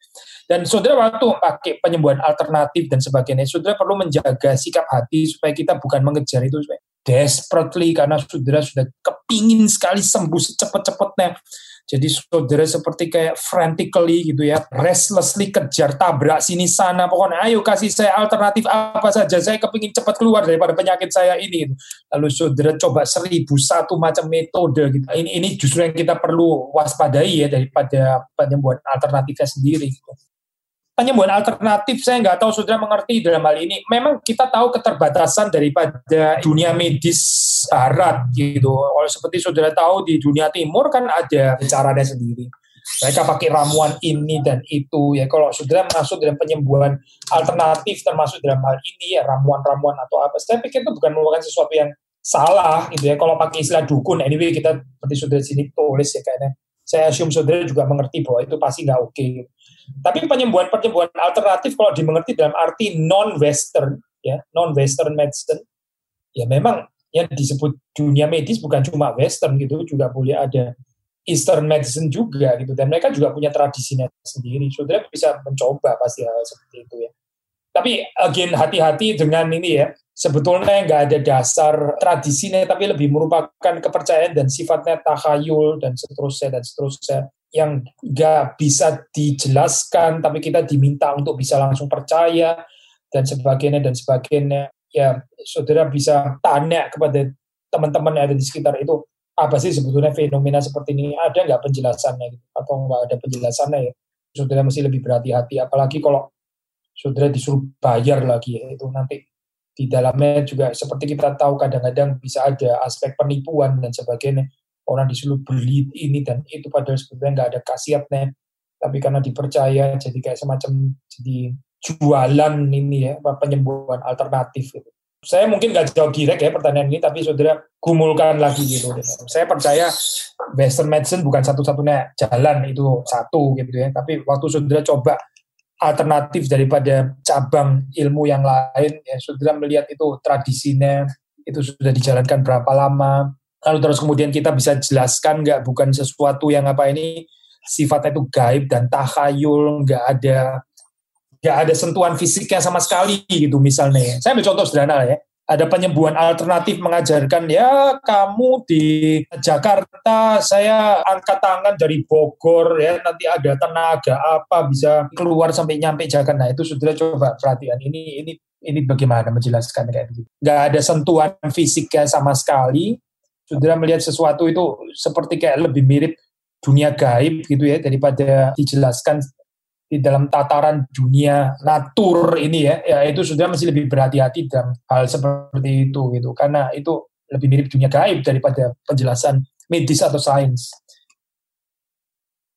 Dan saudara waktu pakai penyembuhan alternatif dan sebagainya, saudara perlu menjaga sikap hati supaya kita bukan mengejar itu supaya desperately karena saudara sudah kepingin sekali sembuh secepat-cepatnya jadi saudara seperti kayak frantically gitu ya, restlessly kejar tabrak sini sana, pokoknya ayo kasih saya alternatif apa saja, saya kepingin cepat keluar daripada penyakit saya ini. Lalu saudara coba seribu satu macam metode gitu. Ini, ini justru yang kita perlu waspadai ya daripada penyembuhan alternatifnya sendiri. Gitu penyembuhan alternatif saya nggak tahu saudara mengerti dalam hal ini. Memang kita tahu keterbatasan daripada dunia medis barat gitu. Kalau seperti saudara tahu di dunia timur kan ada caranya sendiri. Mereka pakai ramuan ini dan itu ya. Kalau saudara masuk dalam penyembuhan alternatif termasuk dalam hal ini ya ramuan-ramuan atau apa. Saya pikir itu bukan merupakan sesuatu yang salah gitu ya. Kalau pakai istilah dukun, anyway kita seperti saudara sini tulis ya kayaknya. Saya assume saudara juga mengerti bahwa itu pasti nggak oke. Okay. Tapi penyembuhan-penyembuhan alternatif kalau dimengerti dalam arti non-Western, ya non-Western medicine, ya memang yang disebut dunia medis bukan cuma Western gitu, juga boleh ada Eastern medicine juga gitu, dan mereka juga punya tradisinya sendiri. Saudara bisa mencoba pasti hal seperti itu ya. Tapi again hati-hati dengan ini ya, sebetulnya nggak ada dasar tradisinya, tapi lebih merupakan kepercayaan dan sifatnya takhayul dan seterusnya dan seterusnya yang nggak bisa dijelaskan, tapi kita diminta untuk bisa langsung percaya dan sebagainya dan sebagainya. Ya, saudara bisa tanya kepada teman-teman yang ada di sekitar itu apa sih sebetulnya fenomena seperti ini? Ada nggak penjelasannya gitu? Atau nggak ada penjelasannya ya? Saudara mesti lebih berhati-hati apalagi kalau saudara disuruh bayar lagi ya itu nanti di dalamnya juga seperti kita tahu kadang-kadang bisa ada aspek penipuan dan sebagainya orang disuruh beli ini dan itu padahal sebetulnya nggak ada khasiatnya tapi karena dipercaya jadi kayak semacam jadi jualan ini ya penyembuhan alternatif gitu. Saya mungkin nggak jawab direct ya pertanyaan ini tapi saudara gumulkan lagi gitu. Saya percaya Western medicine bukan satu-satunya jalan itu satu gitu ya. Tapi waktu saudara coba alternatif daripada cabang ilmu yang lain ya saudara melihat itu tradisinya itu sudah dijalankan berapa lama lalu terus kemudian kita bisa jelaskan nggak bukan sesuatu yang apa ini sifatnya itu gaib dan takhayul nggak ada nggak ada sentuhan fisiknya sama sekali gitu misalnya saya ambil contoh sederhana ya. Ada penyembuhan alternatif mengajarkan ya kamu di Jakarta saya angkat tangan dari Bogor ya nanti ada tenaga apa bisa keluar sampai nyampe Jakarta. Nah itu sudah coba perhatian ini ini ini bagaimana menjelaskan kayak gitu nggak ada sentuhan fisiknya sama sekali saudara melihat sesuatu itu seperti kayak lebih mirip dunia gaib gitu ya daripada dijelaskan di dalam tataran dunia natur ini ya, ya itu sudah masih lebih berhati-hati dalam hal seperti itu gitu karena itu lebih mirip dunia gaib daripada penjelasan medis atau sains.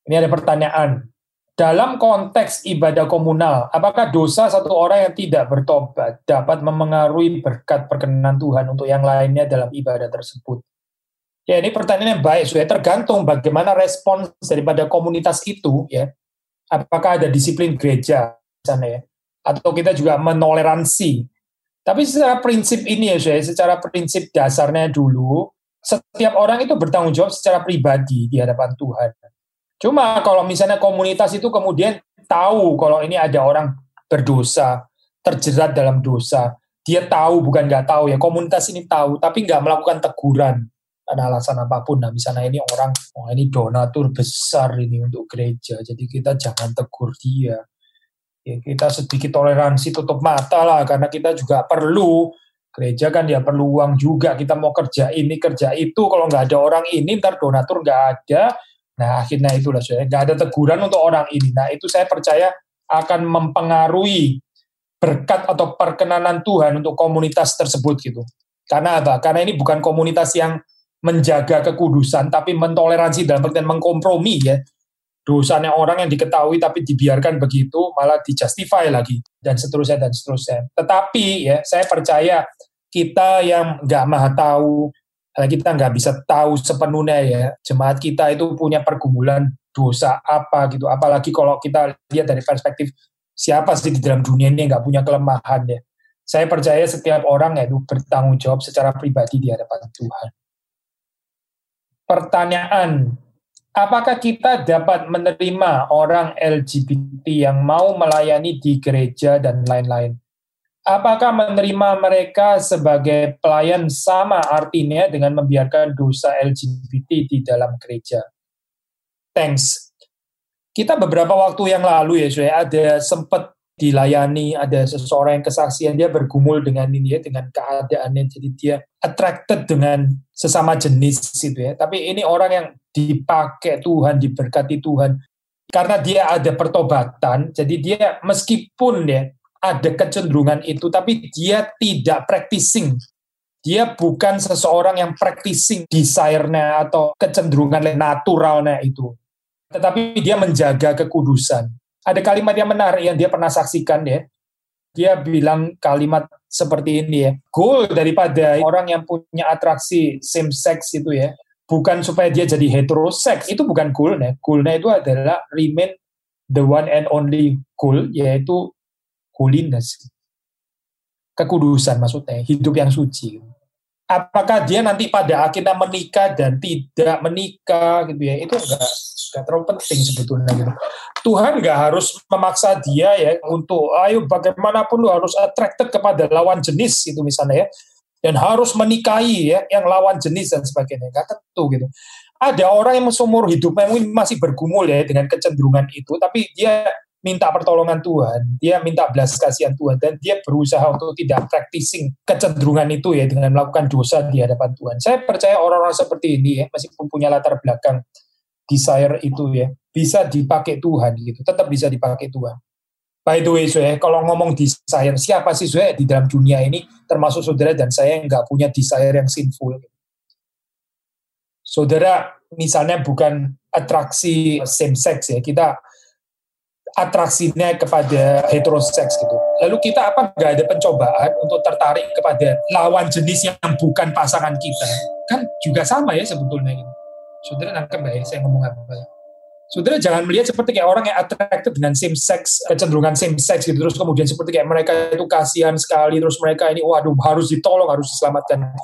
Ini ada pertanyaan. Dalam konteks ibadah komunal, apakah dosa satu orang yang tidak bertobat dapat memengaruhi berkat perkenan Tuhan untuk yang lainnya dalam ibadah tersebut? Ya ini pertanyaan yang baik, sudah tergantung bagaimana respons daripada komunitas itu ya. Apakah ada disiplin gereja sana ya, atau kita juga menoleransi. Tapi secara prinsip ini ya, saya secara prinsip dasarnya dulu, setiap orang itu bertanggung jawab secara pribadi di hadapan Tuhan. Cuma kalau misalnya komunitas itu kemudian tahu kalau ini ada orang berdosa, terjerat dalam dosa, dia tahu bukan nggak tahu ya komunitas ini tahu tapi nggak melakukan teguran ada alasan apa pun. Nah, misalnya ini orang, oh ini donatur besar ini untuk gereja, jadi kita jangan tegur dia. Ya, kita sedikit toleransi tutup mata lah, karena kita juga perlu gereja kan dia perlu uang juga. Kita mau kerja ini kerja itu, kalau nggak ada orang ini, ntar donatur nggak ada. Nah, akhirnya itulah saya nggak ada teguran untuk orang ini. Nah, itu saya percaya akan mempengaruhi berkat atau perkenanan Tuhan untuk komunitas tersebut gitu. Karena apa? Karena ini bukan komunitas yang menjaga kekudusan tapi mentoleransi dalam pengertian mengkompromi ya. Dosanya orang yang diketahui tapi dibiarkan begitu malah dijustify lagi dan seterusnya dan seterusnya. Tetapi ya saya percaya kita yang nggak maha tahu kita nggak bisa tahu sepenuhnya ya. Jemaat kita itu punya pergumulan dosa apa gitu. Apalagi kalau kita lihat dari perspektif siapa sih di dalam dunia ini nggak punya kelemahan ya. Saya percaya setiap orang ya itu bertanggung jawab secara pribadi di hadapan Tuhan pertanyaan apakah kita dapat menerima orang LGBT yang mau melayani di gereja dan lain-lain? Apakah menerima mereka sebagai pelayan sama artinya dengan membiarkan dosa LGBT di dalam gereja? Thanks. Kita beberapa waktu yang lalu ya, saya ada sempat dilayani, ada seseorang yang kesaksian dia bergumul dengan ini ya, dengan keadaannya, jadi dia attracted dengan sesama jenis gitu ya. Tapi ini orang yang dipakai Tuhan, diberkati Tuhan, karena dia ada pertobatan, jadi dia meskipun ya ada kecenderungan itu, tapi dia tidak practicing. Dia bukan seseorang yang practicing desire-nya atau kecenderungan naturalnya itu. Tetapi dia menjaga kekudusan ada kalimat yang menarik yang dia pernah saksikan ya. Dia bilang kalimat seperti ini ya. Goal daripada orang yang punya atraksi same sex itu ya, bukan supaya dia jadi heterosex, itu bukan goalnya. Goalnya itu adalah remain the one and only goal, yaitu holiness. Kekudusan maksudnya, hidup yang suci. Apakah dia nanti pada akhirnya menikah dan tidak menikah gitu ya, itu enggak nggak terlalu penting sebetulnya gitu. Tuhan nggak harus memaksa dia ya untuk ayo bagaimanapun lu harus attracted kepada lawan jenis itu misalnya ya. Dan harus menikahi ya yang lawan jenis dan sebagainya. Nggak tentu gitu. Ada orang yang seumur hidupnya mungkin masih bergumul ya dengan kecenderungan itu tapi dia minta pertolongan Tuhan, dia minta belas kasihan Tuhan, dan dia berusaha untuk tidak practicing kecenderungan itu ya dengan melakukan dosa di hadapan Tuhan. Saya percaya orang-orang seperti ini ya, meskipun punya latar belakang desire itu ya bisa dipakai Tuhan gitu tetap bisa dipakai Tuhan by the way saya kalau ngomong desire siapa sih saya di dalam dunia ini termasuk saudara dan saya nggak punya desire yang sinful saudara misalnya bukan atraksi same sex ya kita atraksinya kepada heterosex gitu. Lalu kita apa nggak ada pencobaan untuk tertarik kepada lawan jenis yang bukan pasangan kita? Kan juga sama ya sebetulnya gitu. Saudara nangkep ya saya ngomong apa ya? Saudara jangan melihat seperti kayak orang yang attracted dengan same sex, kecenderungan same sex gitu. Terus kemudian seperti kayak mereka itu kasihan sekali. Terus mereka ini waduh harus ditolong, harus diselamatkan.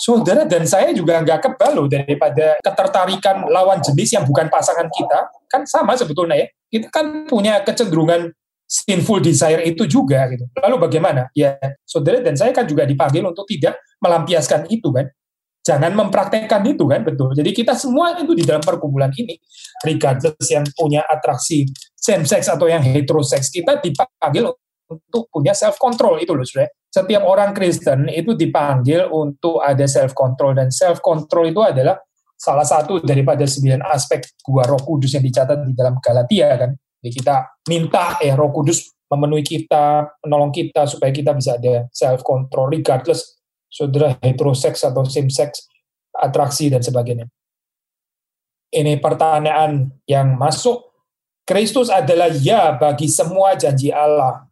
Saudara dan saya juga nggak kebal loh daripada ketertarikan lawan jenis yang bukan pasangan kita. Kan sama sebetulnya ya. Kita kan punya kecenderungan sinful desire itu juga gitu. Lalu bagaimana? Ya, saudara dan saya kan juga dipanggil untuk tidak melampiaskan itu kan jangan mempraktekkan itu kan betul. Jadi kita semua itu di dalam perkumpulan ini, regardless yang punya atraksi same sex atau yang heterosex, kita dipanggil untuk punya self control itu loh sudah. Setiap orang Kristen itu dipanggil untuk ada self control dan self control itu adalah salah satu daripada sembilan aspek gua Roh Kudus yang dicatat di dalam Galatia kan. Jadi kita minta eh Roh Kudus memenuhi kita, menolong kita supaya kita bisa ada self control regardless saudara heterosex atau same sex, atraksi dan sebagainya. Ini pertanyaan yang masuk. Kristus adalah ya bagi semua janji Allah.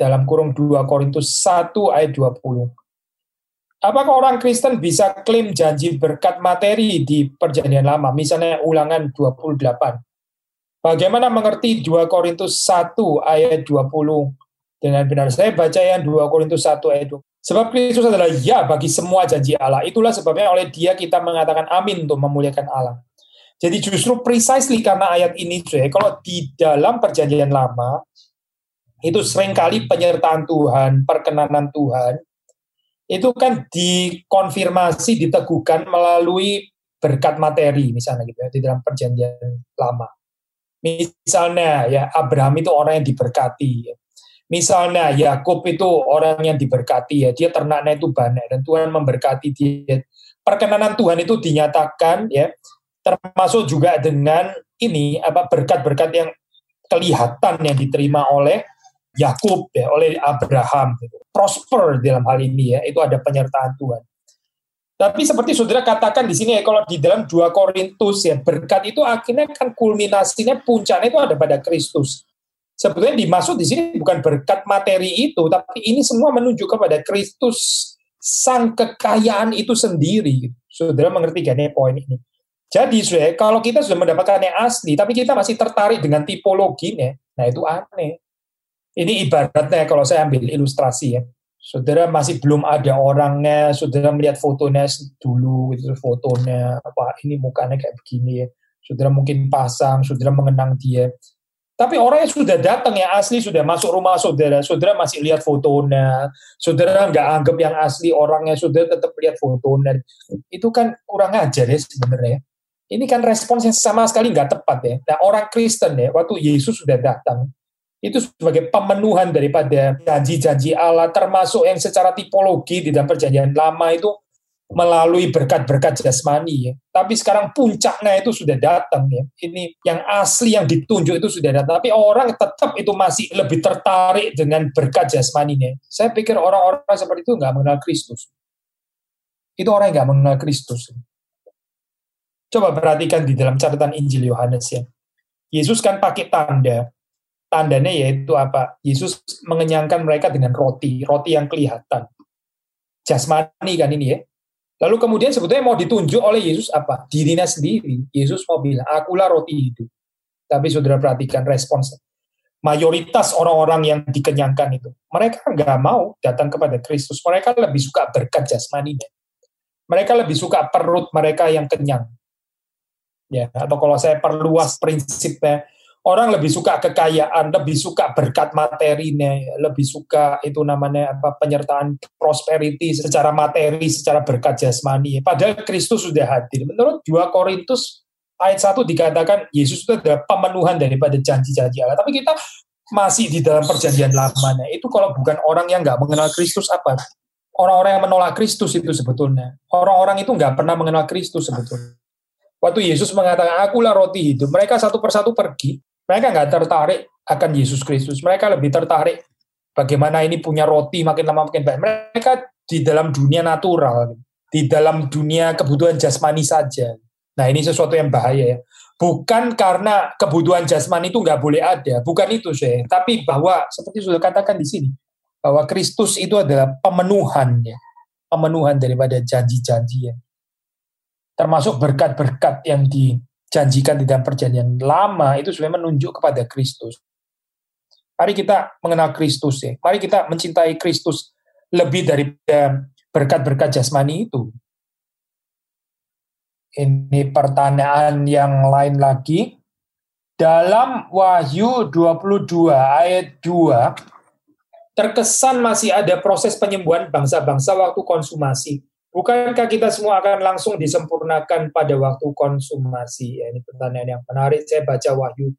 Dalam kurung 2 Korintus 1 ayat 20. Apakah orang Kristen bisa klaim janji berkat materi di perjanjian lama? Misalnya ulangan 28. Bagaimana mengerti 2 Korintus 1 ayat 20 dengan benar? Saya baca yang 2 Korintus 1 ayat 20. Sebab Kristus adalah ya bagi semua janji Allah. Itulah sebabnya oleh dia kita mengatakan amin untuk memuliakan Allah. Jadi justru precisely karena ayat ini, cuy, kalau di dalam perjanjian lama, itu sering kali penyertaan Tuhan, perkenanan Tuhan, itu kan dikonfirmasi, diteguhkan melalui berkat materi, misalnya gitu ya, di dalam perjanjian lama. Misalnya ya Abraham itu orang yang diberkati, ya. Misalnya Yakub itu orang yang diberkati ya, dia ternaknya itu banyak dan Tuhan memberkati dia. Perkenanan Tuhan itu dinyatakan ya, termasuk juga dengan ini apa berkat-berkat yang kelihatan yang diterima oleh Yakub ya, oleh Abraham gitu. Prosper dalam hal ini ya, itu ada penyertaan Tuhan. Tapi seperti saudara katakan di sini ya, kalau di dalam 2 Korintus ya, berkat itu akhirnya kan kulminasinya puncaknya itu ada pada Kristus sebetulnya dimaksud di sini bukan berkat materi itu, tapi ini semua menunjuk kepada Kristus sang kekayaan itu sendiri. Saudara mengerti kan ya poin ini? Jadi saudara, kalau kita sudah mendapatkan yang asli, tapi kita masih tertarik dengan tipologinya, nah itu aneh. Ini ibaratnya kalau saya ambil ilustrasi ya, saudara masih belum ada orangnya, saudara melihat fotonya dulu, itu fotonya, apa ini mukanya kayak begini ya. saudara mungkin pasang, saudara mengenang dia. Tapi orang yang sudah datang yang asli sudah masuk rumah saudara, saudara masih lihat fotonya, saudara nggak anggap yang asli orangnya, saudara tetap lihat fotonya. Itu kan kurang ajar ya sebenarnya. Ini kan respons yang sama sekali nggak tepat ya. Nah orang Kristen ya, waktu Yesus sudah datang, itu sebagai pemenuhan daripada janji-janji Allah, termasuk yang secara tipologi di dalam perjanjian lama itu melalui berkat-berkat jasmani ya. Tapi sekarang puncaknya itu sudah datang ya. Ini yang asli yang ditunjuk itu sudah datang. Tapi orang tetap itu masih lebih tertarik dengan berkat jasmani ya. Saya pikir orang-orang seperti itu nggak mengenal Kristus. Itu orang yang nggak mengenal Kristus. Coba perhatikan di dalam catatan Injil Yohanes ya. Yesus kan pakai tanda. Tandanya yaitu apa? Yesus mengenyangkan mereka dengan roti, roti yang kelihatan. Jasmani kan ini ya Lalu kemudian sebetulnya mau ditunjuk oleh Yesus apa? Dirinya sendiri. Yesus mau bilang, akulah roti hidup. Tapi saudara perhatikan responsnya. Mayoritas orang-orang yang dikenyangkan itu, mereka nggak mau datang kepada Kristus. Mereka lebih suka berkat jasmaninya. Mereka lebih suka perut mereka yang kenyang. Ya, atau kalau saya perluas prinsipnya, orang lebih suka kekayaan, lebih suka berkat materinya, lebih suka itu namanya apa penyertaan prosperity secara materi, secara berkat jasmani. Padahal Kristus sudah hadir. Menurut 2 Korintus ayat 1 dikatakan Yesus itu adalah pemenuhan daripada janji-janji Allah. Tapi kita masih di dalam perjanjian lamanya. Itu kalau bukan orang yang nggak mengenal Kristus apa? Orang-orang yang menolak Kristus itu sebetulnya. Orang-orang itu nggak pernah mengenal Kristus sebetulnya. Waktu Yesus mengatakan, akulah roti hidup, mereka satu persatu pergi, mereka nggak tertarik akan Yesus Kristus. Mereka lebih tertarik bagaimana ini punya roti makin lama makin baik. Mereka di dalam dunia natural, di dalam dunia kebutuhan jasmani saja. Nah ini sesuatu yang bahaya ya. Bukan karena kebutuhan jasmani itu nggak boleh ada, bukan itu saya. Tapi bahwa seperti sudah katakan di sini, bahwa Kristus itu adalah pemenuhan ya, pemenuhan daripada janji-janji ya. Termasuk berkat-berkat yang di janjikan di dalam perjanjian lama itu sebenarnya menunjuk kepada Kristus. Mari kita mengenal Kristus ya. Mari kita mencintai Kristus lebih dari berkat-berkat jasmani itu. Ini pertanyaan yang lain lagi. Dalam Wahyu 22 ayat 2, terkesan masih ada proses penyembuhan bangsa-bangsa waktu konsumasi. Bukankah kita semua akan langsung disempurnakan pada waktu konsumasi? Ya, ini pertanyaan yang menarik. Saya baca Wahyu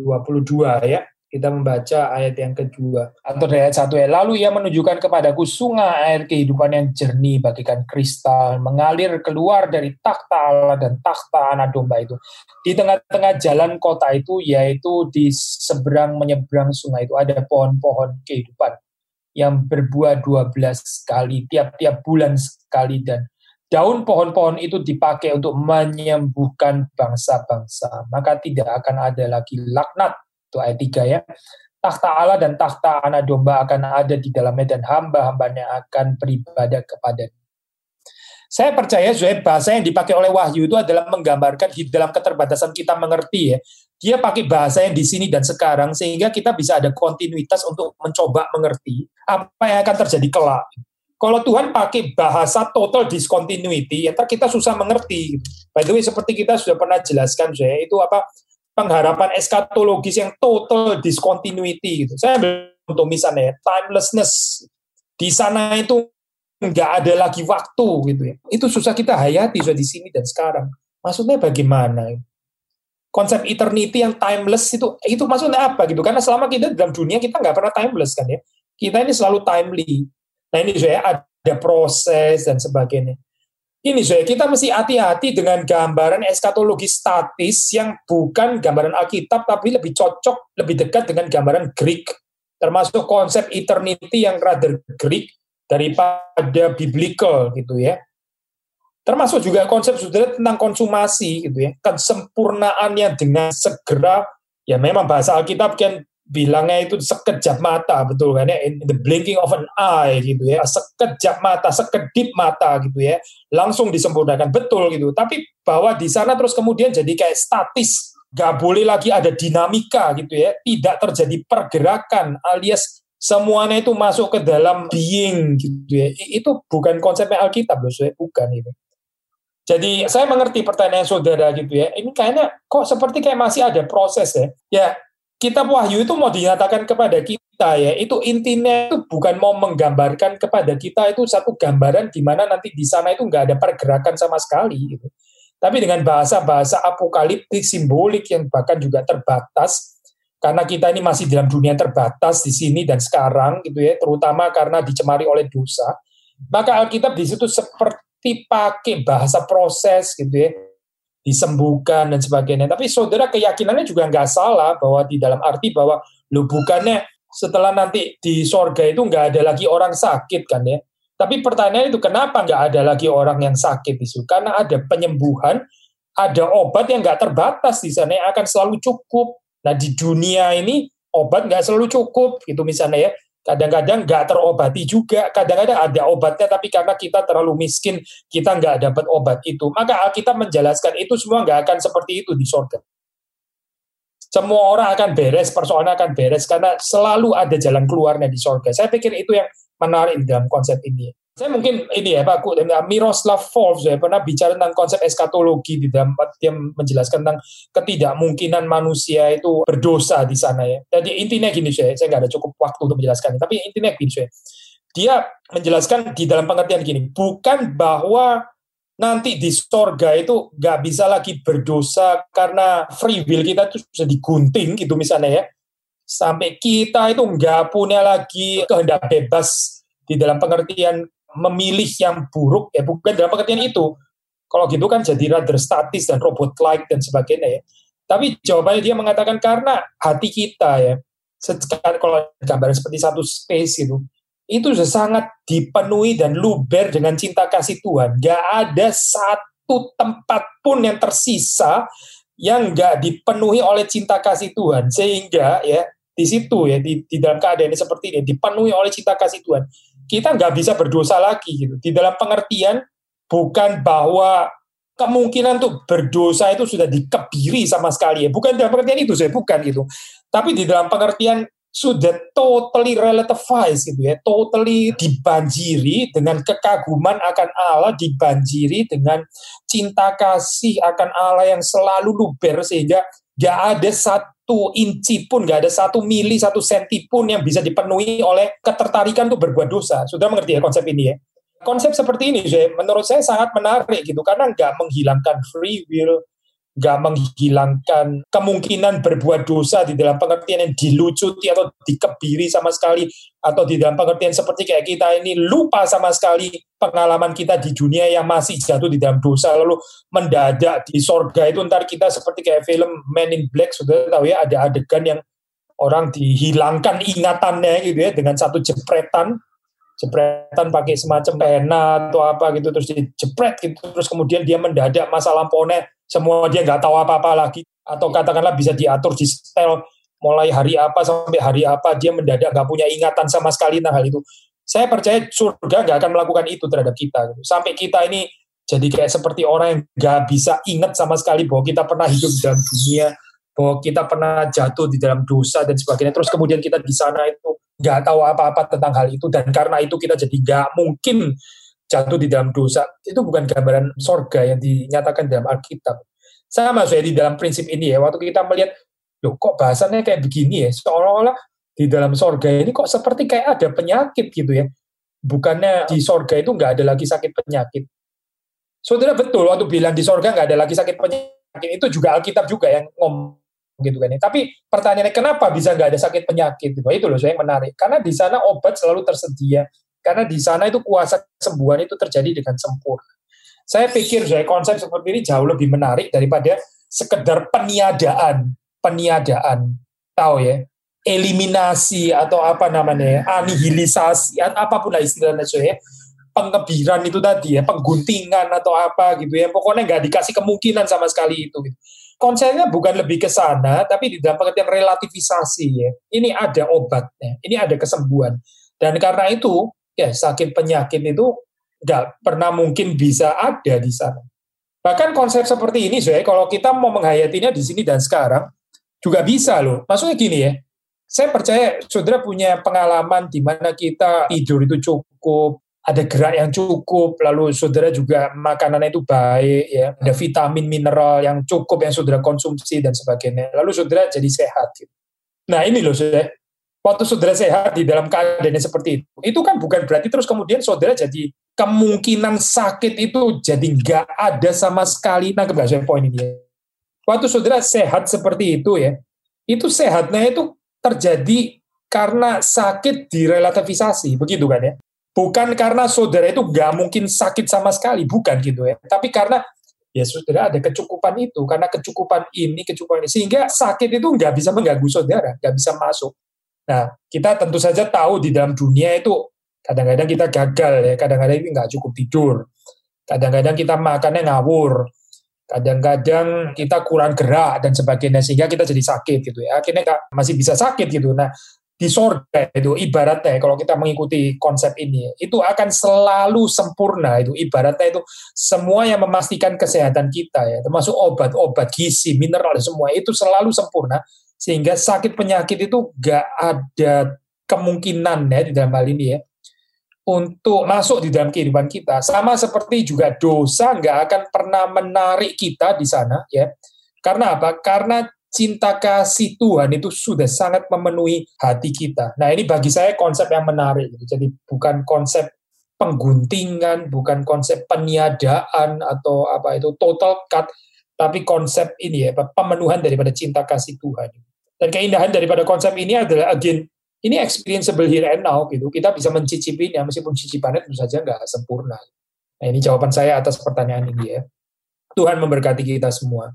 22 ya. Kita membaca ayat yang kedua. Atau ayat satu ya. Lalu ia menunjukkan kepadaku sungai air kehidupan yang jernih bagikan kristal. Mengalir keluar dari takhta Allah dan takhta anak domba itu. Di tengah-tengah jalan kota itu, yaitu di seberang menyeberang sungai itu, ada pohon-pohon kehidupan yang berbuah 12 kali tiap-tiap bulan sekali. Dan daun pohon-pohon itu dipakai untuk menyembuhkan bangsa-bangsa. Maka tidak akan ada lagi laknat. Itu ayat 3 ya. Takhta Allah dan takhta anak domba akan ada di dalamnya dan hamba-hambanya akan beribadah kepada saya percaya Zuhair bahasa yang dipakai oleh Wahyu itu adalah menggambarkan di dalam keterbatasan kita mengerti ya dia pakai bahasa yang di sini dan sekarang sehingga kita bisa ada kontinuitas untuk mencoba mengerti apa yang akan terjadi kelak. Kalau Tuhan pakai bahasa total discontinuity, ya kita susah mengerti. By the way, seperti kita sudah pernah jelaskan, saya itu apa pengharapan eskatologis yang total discontinuity. Gitu. Saya untuk misalnya timelessness di sana itu nggak ada lagi waktu gitu ya. Itu susah kita hayati sudah di sini dan sekarang. Maksudnya bagaimana? konsep eternity yang timeless itu itu maksudnya apa gitu karena selama kita dalam dunia kita nggak pernah timeless kan ya kita ini selalu timely nah ini saya ada proses dan sebagainya ini saya kita mesti hati-hati dengan gambaran eskatologi statis yang bukan gambaran Alkitab tapi lebih cocok lebih dekat dengan gambaran Greek termasuk konsep eternity yang rather Greek daripada biblical gitu ya. Termasuk juga konsep saudara tentang konsumasi gitu ya. Kesempurnaannya dengan segera. Ya memang bahasa Alkitab kan bilangnya itu sekejap mata betul kan ya? In the blinking of an eye gitu ya. Sekejap mata sekedip mata gitu ya. Langsung disempurnakan betul gitu. Tapi bahwa di sana terus kemudian jadi kayak statis. Gak boleh lagi ada dinamika gitu ya. Tidak terjadi pergerakan alias semuanya itu masuk ke dalam being gitu ya itu bukan konsepnya Alkitab loh bukan itu Jadi saya mengerti pertanyaan saudara gitu ya. Ini kayaknya kok seperti kayak masih ada proses ya. Ya kitab Wahyu itu mau dinyatakan kepada kita ya. Itu intinya itu bukan mau menggambarkan kepada kita itu satu gambaran di mana nanti di sana itu nggak ada pergerakan sama sekali gitu. Tapi dengan bahasa-bahasa apokaliptik simbolik yang bahkan juga terbatas karena kita ini masih dalam dunia terbatas di sini dan sekarang gitu ya, terutama karena dicemari oleh dosa. Maka Alkitab di situ seperti dipakai bahasa proses gitu ya, disembuhkan dan sebagainya. Tapi saudara keyakinannya juga nggak salah bahwa di dalam arti bahwa lu bukannya setelah nanti di sorga itu nggak ada lagi orang sakit kan ya. Tapi pertanyaan itu kenapa nggak ada lagi orang yang sakit itu? Karena ada penyembuhan, ada obat yang nggak terbatas di sana yang akan selalu cukup. Nah di dunia ini obat nggak selalu cukup gitu misalnya ya kadang-kadang nggak terobati juga, kadang-kadang ada obatnya tapi karena kita terlalu miskin, kita nggak dapat obat itu. Maka Alkitab menjelaskan itu semua nggak akan seperti itu di sorga. Semua orang akan beres, persoalan akan beres karena selalu ada jalan keluarnya di sorga. Saya pikir itu yang menarik dalam konsep ini. Saya mungkin ini ya Pak Miroslav Volf ya pernah bicara tentang konsep eskatologi di dalam dia menjelaskan tentang ketidakmungkinan manusia itu berdosa di sana ya. Jadi intinya gini saya, saya nggak ada cukup waktu untuk menjelaskan, tapi intinya gini saya. Dia menjelaskan di dalam pengertian gini, bukan bahwa nanti di sorga itu nggak bisa lagi berdosa karena free will kita itu sudah digunting gitu misalnya ya sampai kita itu nggak punya lagi kehendak bebas di dalam pengertian memilih yang buruk ya bukan dalam pengertian itu. Kalau gitu kan jadi rather statis dan robot like dan sebagainya ya. Tapi jawabannya dia mengatakan karena hati kita ya. Sekarang kalau gambar seperti satu space itu itu sudah sangat dipenuhi dan luber dengan cinta kasih Tuhan. Gak ada satu tempat pun yang tersisa yang gak dipenuhi oleh cinta kasih Tuhan. Sehingga ya di situ ya di, di dalam keadaan ini seperti ini dipenuhi oleh cinta kasih Tuhan kita nggak bisa berdosa lagi gitu. Di dalam pengertian bukan bahwa kemungkinan untuk berdosa itu sudah dikebiri sama sekali ya. Bukan dalam pengertian itu saya bukan gitu. Tapi di dalam pengertian sudah totally relativized gitu ya, totally dibanjiri dengan kekaguman akan Allah, dibanjiri dengan cinta kasih akan Allah yang selalu luber sehingga gak ada satu inci pun, nggak ada satu mili, satu senti pun yang bisa dipenuhi oleh ketertarikan untuk berbuat dosa. Sudah mengerti ya konsep ini ya? Konsep seperti ini, menurut saya sangat menarik gitu, karena nggak menghilangkan free will, nggak menghilangkan kemungkinan berbuat dosa di dalam pengertian yang dilucuti atau dikebiri sama sekali atau di dalam pengertian seperti kayak kita ini lupa sama sekali pengalaman kita di dunia yang masih jatuh di dalam dosa. Lalu mendadak di sorga itu ntar kita seperti kayak film Man in Black sudah tahu ya ada adegan yang orang dihilangkan ingatannya gitu ya dengan satu jepretan. Jepretan pakai semacam pena atau apa gitu terus dijepret gitu terus kemudian dia mendadak masa lampaunya semua dia nggak tahu apa-apa lagi. Atau katakanlah bisa diatur di setel mulai hari apa sampai hari apa dia mendadak nggak punya ingatan sama sekali tentang hal itu. Saya percaya surga nggak akan melakukan itu terhadap kita gitu. sampai kita ini jadi kayak seperti orang yang nggak bisa ingat sama sekali bahwa kita pernah hidup di dalam dunia bahwa kita pernah jatuh di dalam dosa dan sebagainya. Terus kemudian kita di sana itu nggak tahu apa-apa tentang hal itu dan karena itu kita jadi nggak mungkin jatuh di dalam dosa itu bukan gambaran sorga yang dinyatakan dalam Alkitab. Sama saya di dalam prinsip ini ya, waktu kita melihat, loh kok bahasannya kayak begini ya, seolah-olah di dalam sorga ini kok seperti kayak ada penyakit gitu ya. Bukannya di sorga itu nggak ada lagi sakit penyakit. Saudara betul waktu bilang di sorga nggak ada lagi sakit penyakit, itu juga Alkitab juga yang ngomong gitu kan ya. Tapi pertanyaannya kenapa bisa nggak ada sakit penyakit gitu? Itu loh saya yang menarik. Karena di sana obat selalu tersedia karena di sana itu kuasa kesembuhan itu terjadi dengan sempurna. Saya pikir saya konsep seperti ini jauh lebih menarik daripada sekedar peniadaan, peniadaan, tahu ya, eliminasi atau apa namanya, ya, anihilisasi, apa pun lah istilahnya saya, pengebiran itu tadi ya, pengguntingan atau apa gitu ya, pokoknya nggak dikasih kemungkinan sama sekali itu. Gitu. Konsepnya bukan lebih ke sana, tapi di dalam pengertian relativisasi ya. Ini ada obatnya, ini ada kesembuhan. Dan karena itu ya sakit penyakit itu nggak pernah mungkin bisa ada di sana. Bahkan konsep seperti ini, saya kalau kita mau menghayatinya di sini dan sekarang, juga bisa loh. Maksudnya gini ya, saya percaya saudara punya pengalaman di mana kita tidur itu cukup, ada gerak yang cukup, lalu saudara juga makanannya itu baik, ya, ada vitamin, mineral yang cukup yang saudara konsumsi dan sebagainya. Lalu saudara jadi sehat. Gitu. Nah ini loh saudara, waktu saudara sehat di dalam keadaan seperti itu, itu kan bukan berarti terus kemudian saudara jadi kemungkinan sakit itu jadi nggak ada sama sekali. Nah, saya poin ini ya. Waktu saudara sehat seperti itu ya, itu sehatnya itu terjadi karena sakit direlativisasi, begitu kan ya? Bukan karena saudara itu nggak mungkin sakit sama sekali, bukan gitu ya. Tapi karena ya saudara ada kecukupan itu, karena kecukupan ini, kecukupan ini, sehingga sakit itu nggak bisa mengganggu saudara, nggak bisa masuk. Nah, kita tentu saja tahu di dalam dunia itu kadang-kadang kita gagal ya, kadang-kadang ini nggak cukup tidur, kadang-kadang kita makannya ngawur, kadang-kadang kita kurang gerak dan sebagainya sehingga kita jadi sakit gitu ya. Akhirnya masih bisa sakit gitu. Nah di sorga itu ibaratnya kalau kita mengikuti konsep ini itu akan selalu sempurna itu. Ibaratnya itu semua yang memastikan kesehatan kita ya termasuk obat-obat gizi mineral semua itu selalu sempurna sehingga sakit penyakit itu gak ada kemungkinan ya di dalam hal ini ya untuk masuk di dalam kehidupan kita sama seperti juga dosa nggak akan pernah menarik kita di sana ya karena apa karena cinta kasih Tuhan itu sudah sangat memenuhi hati kita. Nah ini bagi saya konsep yang menarik. Jadi bukan konsep pengguntingan, bukan konsep peniadaan atau apa itu total cut, tapi konsep ini ya pemenuhan daripada cinta kasih Tuhan. Dan keindahan daripada konsep ini adalah again ini experienceable here and now gitu. Kita bisa mencicipinya meskipun cicipannya tentu saja nggak sempurna. Nah ini jawaban saya atas pertanyaan ini ya. Tuhan memberkati kita semua.